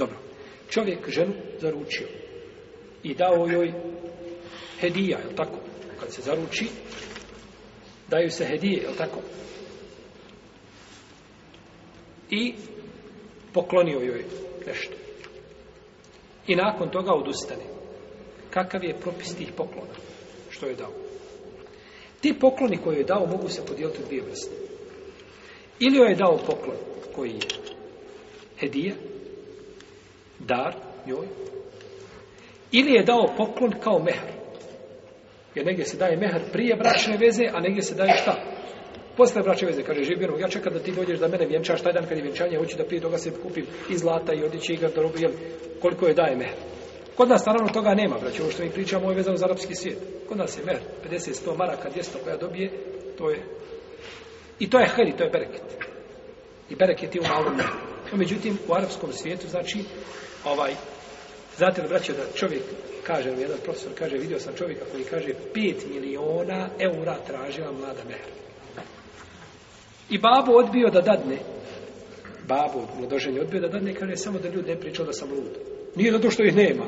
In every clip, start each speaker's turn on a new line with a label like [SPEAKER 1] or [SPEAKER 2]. [SPEAKER 1] Dobro. Čovjek ženu zaručio i dao joj hedija, jel tako? Kad se zaruči, daju se hedije, jel tako? I poklonio joj nešto. I nakon toga odustane. Kakav je propis tih poklona? Što je dao? Ti pokloni koje je dao mogu se podijeliti u dvije vrste. Ili joj je dao poklon koji je hedija, dar joj ili je dao poklon kao mehar. Jer negdje se daje mehar prije bračne veze, a negdje se daje šta? Posle bračne veze, kaže Živjerov, ja čekam da ti dođeš da mene vjenčaš taj dan kad je vjenčanje, hoću da prije toga se kupim i zlata i odjeće i garderobu, jel koliko je daje mehar. Kod nas naravno toga nema, braće, ovo što mi pričamo je vezano za arapski svijet. Kod nas je mer, 50-100 maraka, 200 koja dobije, to je... I to je heri, to je bereket. I bereket je u malom međutim, u arapskom svijetu, znači, ovaj, znate li braće da čovjek, kaže jedan profesor, kaže, vidio sam čovjeka koji kaže 5 miliona eura tražila mlada Mehra. I babu odbio da dadne. Babo mladoženje odbio da dadne, kaže samo da ljudi ne pričaju da sam lud. Nije zato što ih nema.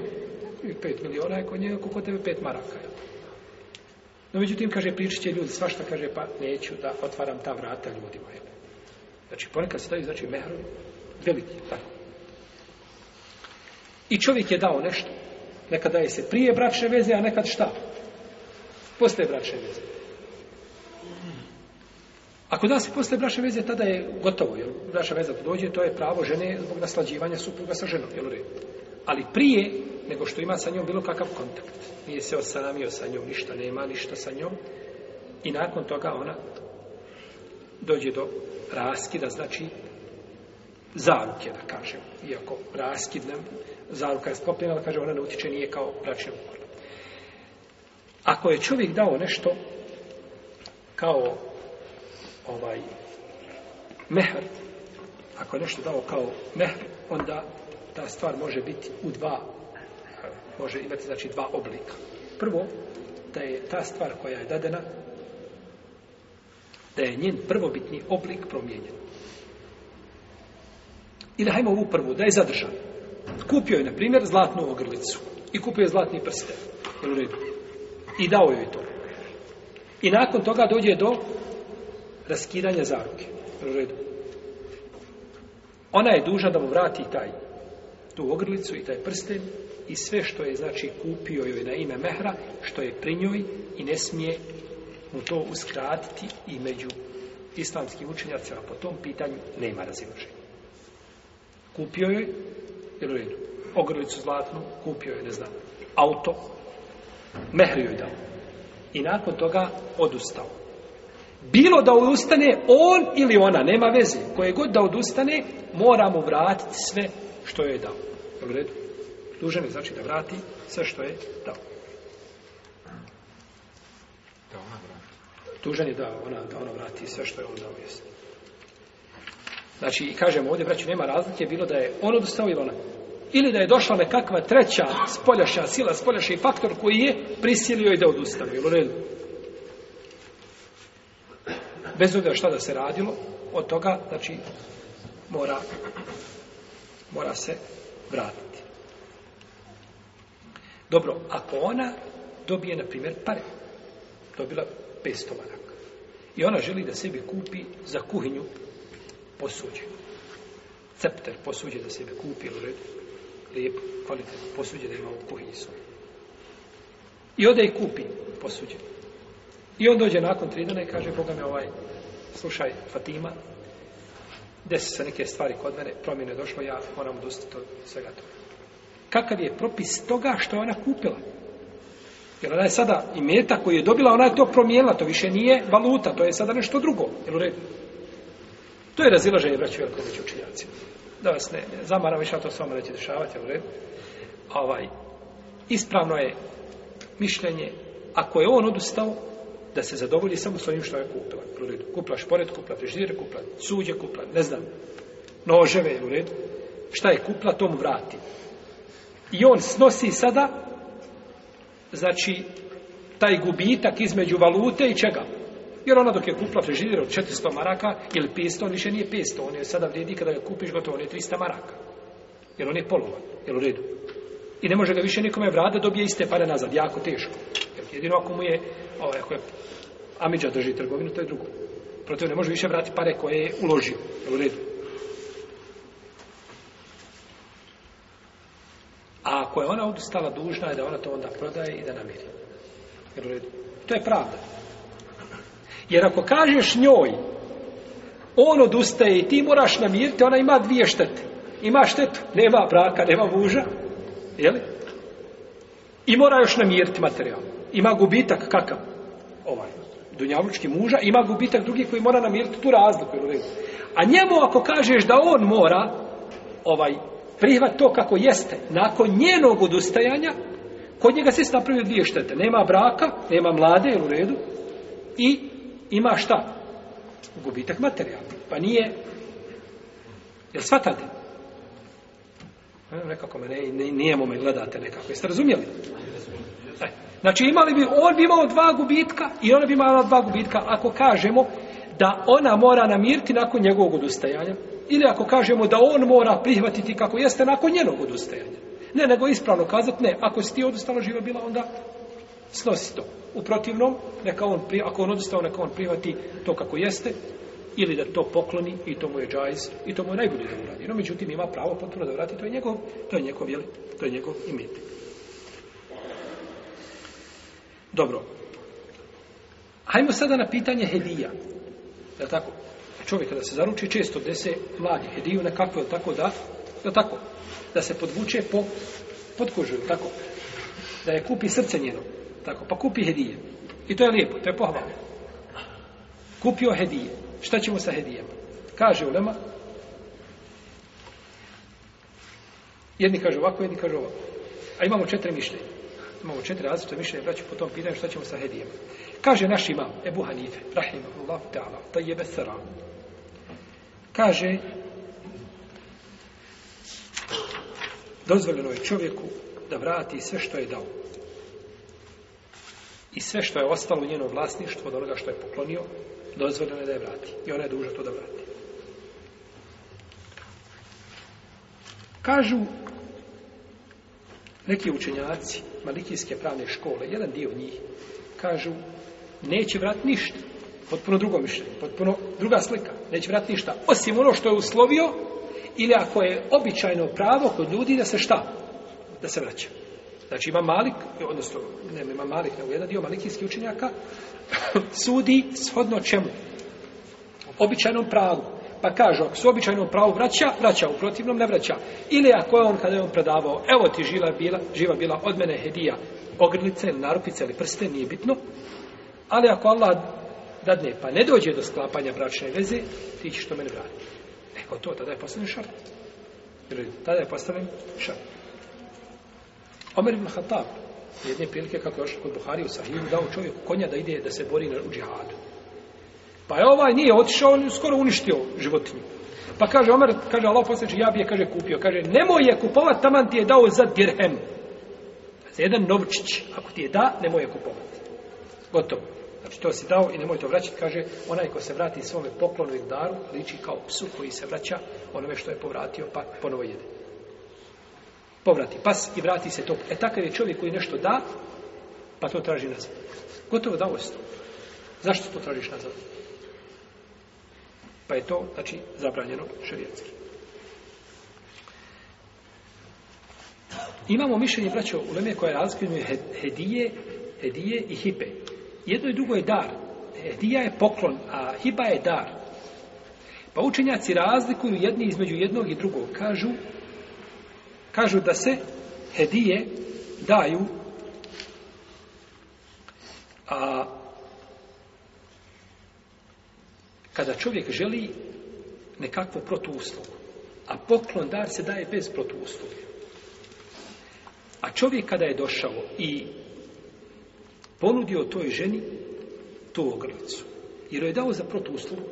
[SPEAKER 1] 5 miliona je kod njega, kod tebe 5 maraka. No međutim, kaže, pričat će ljudi svašta, kaže, pa neću da otvaram ta vrata ljudima. Znači, ponekad se daju, znači, mehru veliki, tako. I čovjek je dao nešto. Nekada je se prije bračne veze, a nekad šta? Poslije bračne veze. Ako da se poslije bračne veze, tada je gotovo. Jer bračna veza dođe, to je pravo žene zbog naslađivanja supruga sa ženom. Jel Ali prije nego što ima sa njom bilo kakav kontakt. Nije se osamio sa njom, ništa nema, ništa sa njom. I nakon toga ona dođe do raskida, znači zaruke, da kažem. Iako raskid zaruka je sklopljena, ali kaže ona ne utječe, nije kao bračni ugovor. Ako je čovjek dao nešto kao ovaj mehr, ako je nešto dao kao mehr, onda ta stvar može biti u dva, može imati znači dva oblika. Prvo, da je ta stvar koja je dadena, da je njen prvobitni oblik promijenjen. I hajmo ovu prvu, da je zadržan. Kupio je, na primjer, zlatnu ogrlicu i kupio je zlatni prsten. u redu? I dao joj to. I nakon toga dođe do raskidanja zaruke. u redu? Ona je dužna da mu vrati taj tu ogrlicu i taj prsten i sve što je, znači, kupio joj na ime mehra, što je pri njoj i ne smije mu to uskratiti i među islamskim učenjacima po tom pitanju nema razilaženja. Kupio joj Jel redu? Ogrlicu zlatnu, kupio je, ne znam, auto, mehriju je dao. I nakon toga odustao. Bilo da odustane on ili ona, nema veze. Koje god da odustane, mora mu vratiti sve što je dao. Jel u redu? Dužan je znači da vrati sve što je dao. Da ona vrati. Dužan je da ona, vrati sve što je on dao. Jesno. Znači, kažemo ovdje, braću, nema razlike, bilo da je on odustao ili ona. Ili da je došla nekakva treća spoljaša sila, spoljašnji faktor koji je prisilio i da odustane. Jel u redu? Bez obzira šta da se radilo, od toga, znači, mora, mora se vratiti. Dobro, ako ona dobije, na primjer, pare, dobila 500 maraka, i ona želi da sebi kupi za kuhinju posuđe. Cepter posuđe da sebi kupi, u redu. Lijep, kvalitetno posuđe da ima u kuhinji I ode i kupi posuđe. I on dođe nakon tri dana i kaže, Boga me ovaj, slušaj Fatima, desi se neke stvari kod mene, promjene došlo, ja moram odustati od svega toga. Kakav je propis toga što je ona kupila? Jer ona je sada i meta koju je dobila, ona je to promijenila, to više nije valuta, to je sada nešto drugo. Jel u redu? To je razilaženje, braću, veliko među da vas ne, ne zamaram više, to s vama neće dešavati, u Ovaj, ispravno je mišljenje, ako je on odustao, da se zadovolji samo s onim što je kupila. U redu. Kupla šporet, kupla frižidere, kupla suđe, kupila ne znam, noževe, u redu. Šta je kupla, to mu vrati. I on snosi sada, znači, taj gubitak između valute i čega? Jer ona dok je kupla frižider od 400 maraka ili 500, on više nije 500, on je sada vrijedi kada ga kupiš gotovo, on je 300 maraka. Jer on je polovan, jel u redu. I ne može ga više nikome vrada, dobije iste pare nazad, jako teško. Jer jedino ako mu je, ovaj, je Amidža drži trgovinu, to je drugo. Protiv ne može više vratiti pare koje je uložio, jel u redu. A ako je ona odustala dužna je da ona to onda prodaje i da namiri. Jel u redu. To je pravda. Jer ako kažeš njoj, on odustaje i ti moraš namiriti, ona ima dvije štete. Ima štetu, nema braka, nema muža, jeli? I mora još namiriti materijal. Ima gubitak kakav? Ovaj, dunjavučki muža, ima gubitak drugih koji mora namiriti tu razliku. A njemu ako kažeš da on mora, ovaj, prihvat to kako jeste, nakon njenog odustajanja, kod njega se napravio dvije štete. Nema braka, nema mlade, jel u redu, i ima šta? Gubitak materijalni. Pa nije, jel shvatate? E, nekako me, ne, nijemo me gledate nekako. Jeste razumjeli? E, znači imali bi, on bi imao dva gubitka i ona bi imala dva gubitka ako kažemo da ona mora namiriti nakon njegovog odustajanja ili ako kažemo da on mora prihvatiti kako jeste nakon njenog odustajanja. Ne, nego ispravno kazati, ne, ako si ti odustala živa bila, onda snosi to. U protivnom, neka on, ako on odustao, neka on prihvati to kako jeste, ili da to pokloni i to mu je džajz i to mu je najbolje da uradi. No, međutim, ima pravo potpuno da vrati, to je njegov, to je njegov, jeli, to je njegov imet. Dobro. Hajmo sada na pitanje hedija. Je tako? Čovjek kada se zaruči, često dese mladi hediju nekako, je tako da, je tako? Da se podvuče po, pod tako? Da je kupi srce njeno. Tako, pa kupi hedije. I to je lijepo, to je pohvalno. Kupio hedije. Šta ćemo sa hedijama? Kaže Ulema, jedni kažu ovako, jedni kažu ovako. A imamo četiri mišljenja. Imamo četiri različite mišljenja, braću, po tom pitanju šta ćemo sa hedijama. Kaže naš imam, Ebu Hanife, rahimahullahu Kaže, dozvoljeno je čovjeku da vrati sve što je dao sve što je ostalo u njeno vlasništvo od onoga što je poklonio, dozvoljeno je da je vrati. I ona je duža to da vrati. Kažu neki učenjaci malikijske pravne škole, jedan dio njih, kažu neće vrat ništa. Potpuno drugo mišljenje, potpuno druga slika. Neće vrat ništa, osim ono što je uslovio ili ako je običajno pravo kod ljudi da se šta? Da se vraća. Znači ima Malik, odnosno ne ima Malik, nego jedan dio malikijskih učenjaka sudi shodno čemu? Običajnom pravu. Pa kaže, ako su običajnom pravu vraća, vraća, u protivnom ne vraća. Ili ako je on kada je on predavao, evo ti živa bila, živa bila od mene hedija, ogrlice narupice ili prste, nije bitno. Ali ako Allah dadne, pa ne dođe do sklapanja bračne veze, ti ćeš to mene vratiti. Eko to, tada je postavljen šart. Tada je postavljen šart. Omer ibn Khattab, jedne prilike kako je kod Buhari u Sahiju, dao čovjeku konja da ide da se bori na, u džihadu. Pa je ovaj nije otišao, on skoro uništio životinju. Pa kaže Omer, kaže Allah ja bi je, kaže, kupio. Kaže, nemoj je kupovat, taman ti je dao za dirhem. Za jedan novčić. Ako ti je da, nemoj je kupovati. Gotovo. Znači, to si dao i nemoj to vraćati. Kaže, onaj ko se vrati svome poklonu i daru, liči kao psu koji se vraća onome što je povratio, pa ponovo jede povrati pas i vrati se to. E takav je čovjek koji nešto da, pa to traži nazad. Gotovo dao je to. Zašto to tražiš nazad? Pa je to, znači, zabranjeno šarijetski. Imamo mišljenje, braćo, u Leme koja razgleduje hedije, hedije i hipe. Jedno i drugo je dar. Hedija je poklon, a hiba je dar. Pa učenjaci razlikuju jedni između jednog i drugog. Kažu, Kažu da se hedije daju a kada čovjek želi nekakvu protuuslugu, a poklon dar se daje bez protuusluge. A čovjek kada je došao i ponudio toj ženi tu ogrlicu, jer je dao za protuuslugu.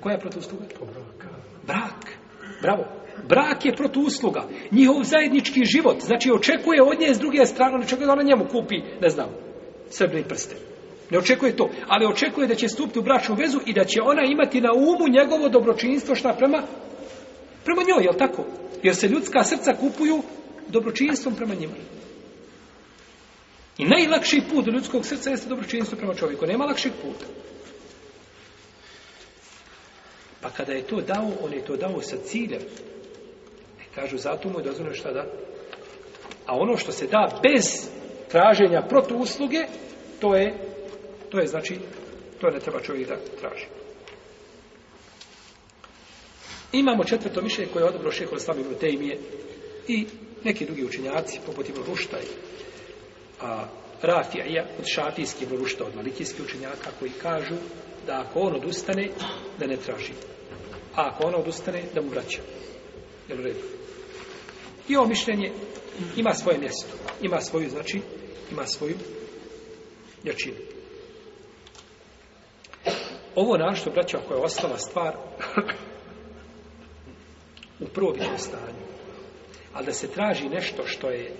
[SPEAKER 1] Koja je protuusluga? Brak. Brak. Bravo. Brak je protuusluga. Njihov zajednički život. Znači, očekuje od nje s druge strane, očekuje da ona njemu kupi, ne znam, srebrni prste, Ne očekuje to, ali očekuje da će stupiti u bračnu vezu i da će ona imati na umu njegovo dobročinstvo šta prema prema njoj, jel tako? Jer se ljudska srca kupuju dobročinstvom prema njima. I najlakši put ljudskog srca jeste dobročinstvo prema čovjeku. Nema lakšeg puta. A kada je to dao, on je to dao sa ciljem. E, kažu, zato mu je dozvoljeno šta da. A ono što se da bez traženja protuusluge, to je, to je znači, to ne treba čovjek da traži. Imamo četvrto mišljenje koje je odobro šehol Slavim Rutejmije i neki drugi učenjaci, poput Ibn Rušta i a, Rafija, od šafijskih Ibn od malikijskih učenjaka koji kažu da ako on odustane, da ne traži a ako ona odustane, da mu vraća. Jel u redu? I ovo mišljenje ima svoje mjesto. Ima svoju, znači, ima svoju jačinu. Ovo našto, braća, koja je ostala stvar u prvobitnom stanju. Ali da se traži nešto što je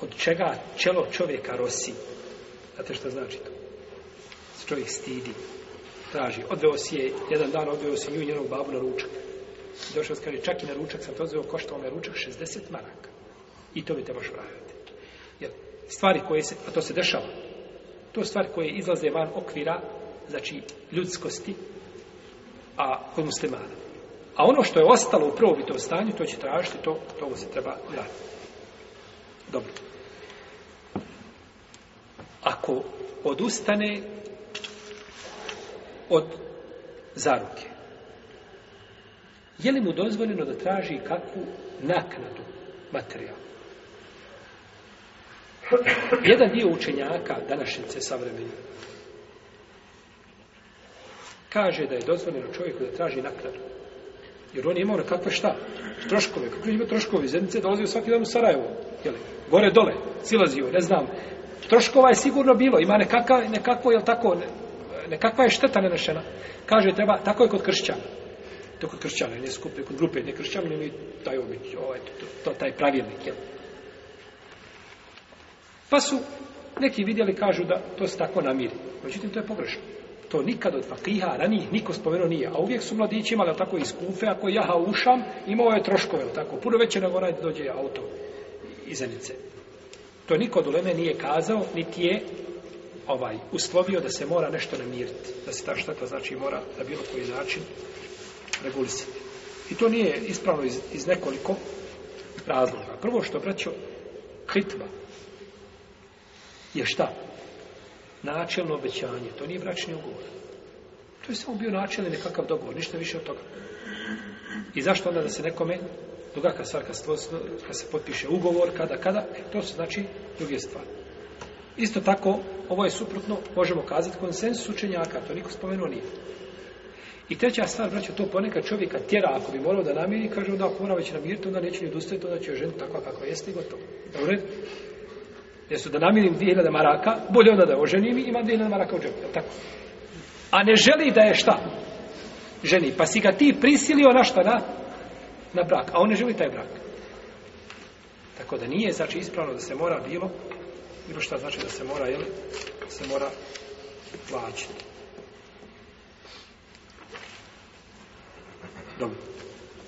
[SPEAKER 1] od čega čelo čovjeka rosi. Znate što znači to? Se čovjek stidi traži. Odveo si je, jedan dan odveo si nju i njenog babu na ručak. Došao kaže, čak i na ručak sam to zveo, koštao me ručak 60 maraka. I to mi trebaš vratiti. Jer stvari koje se, a to se dešava, to stvari koje izlaze van okvira, znači ljudskosti, a kod muslimana. A ono što je ostalo u prvobitom stanju, to će tražiti, to, to se treba vratiti. Dobro. Ako odustane od zaruke. Je li mu dozvoljeno da traži kakvu naknadu materijalu? Jedan dio učenjaka današnjice savremeni kaže da je dozvoljeno čovjeku da traži naknadu. Jer on je imao kakve šta? Troškove. Kako je imao troškovi? dolazi dolazio svaki dan u Sarajevo. Gore dole, silazio, ne znam. Troškova je sigurno bilo. Ima nekakav, nekakvo, jel tako, ne, nekakva je šteta nanešena. Kaže, treba, tako je kod kršćana. To kod kršćana, ne skupne, kod grupe, ne kršćana, ne mi taj ovaj, to, taj pravilnik, jel? Pa su neki vidjeli, kažu da to se tako namiri. Međutim, to je pogrešno. To nikad od fakiha ranijih niko spomenuo nije. A uvijek su mladići imali tako iz kufe, ako jaha ušam, imao je troškove, tako, puno veće nego onaj dođe auto iz To niko od Leme nije kazao, niti je ovaj uslovio da se mora nešto namiriti, da se ta šteta znači mora na bilo koji način regulisati. I to nije ispravno iz, iz nekoliko razloga. Prvo što braćo, kritva je šta? Načelno obećanje, to nije bračni ugovor. To je samo bio načelni nekakav dogovor, ništa više od toga. I zašto onda da se nekome druga stvar, kad se potpiše ugovor, kada, kada, e, to su znači druge stvari. Isto tako, ovo je suprotno, možemo kazati, konsensus učenjaka, to niko spomenuo nije. I treća stvar, braću, to ponekad čovjeka tjera, ako bi morao da namiri, kaže onda ako mora već namiriti, onda neće ni odustaviti onda će joj ženiti takva kakva jeste i gotovo. Jer su da namirim 2000 maraka, bolje onda da oženim i imam 2000 maraka u džepu, tako? A ne želi da je šta? Ženi, pa si ga ti prisilio na šta, na? Na brak, a on ne želi taj brak. Tako da nije, znači, ispravno da se mora bilo bilo šta znači da se mora, jel, se mora plaćati. Dobro.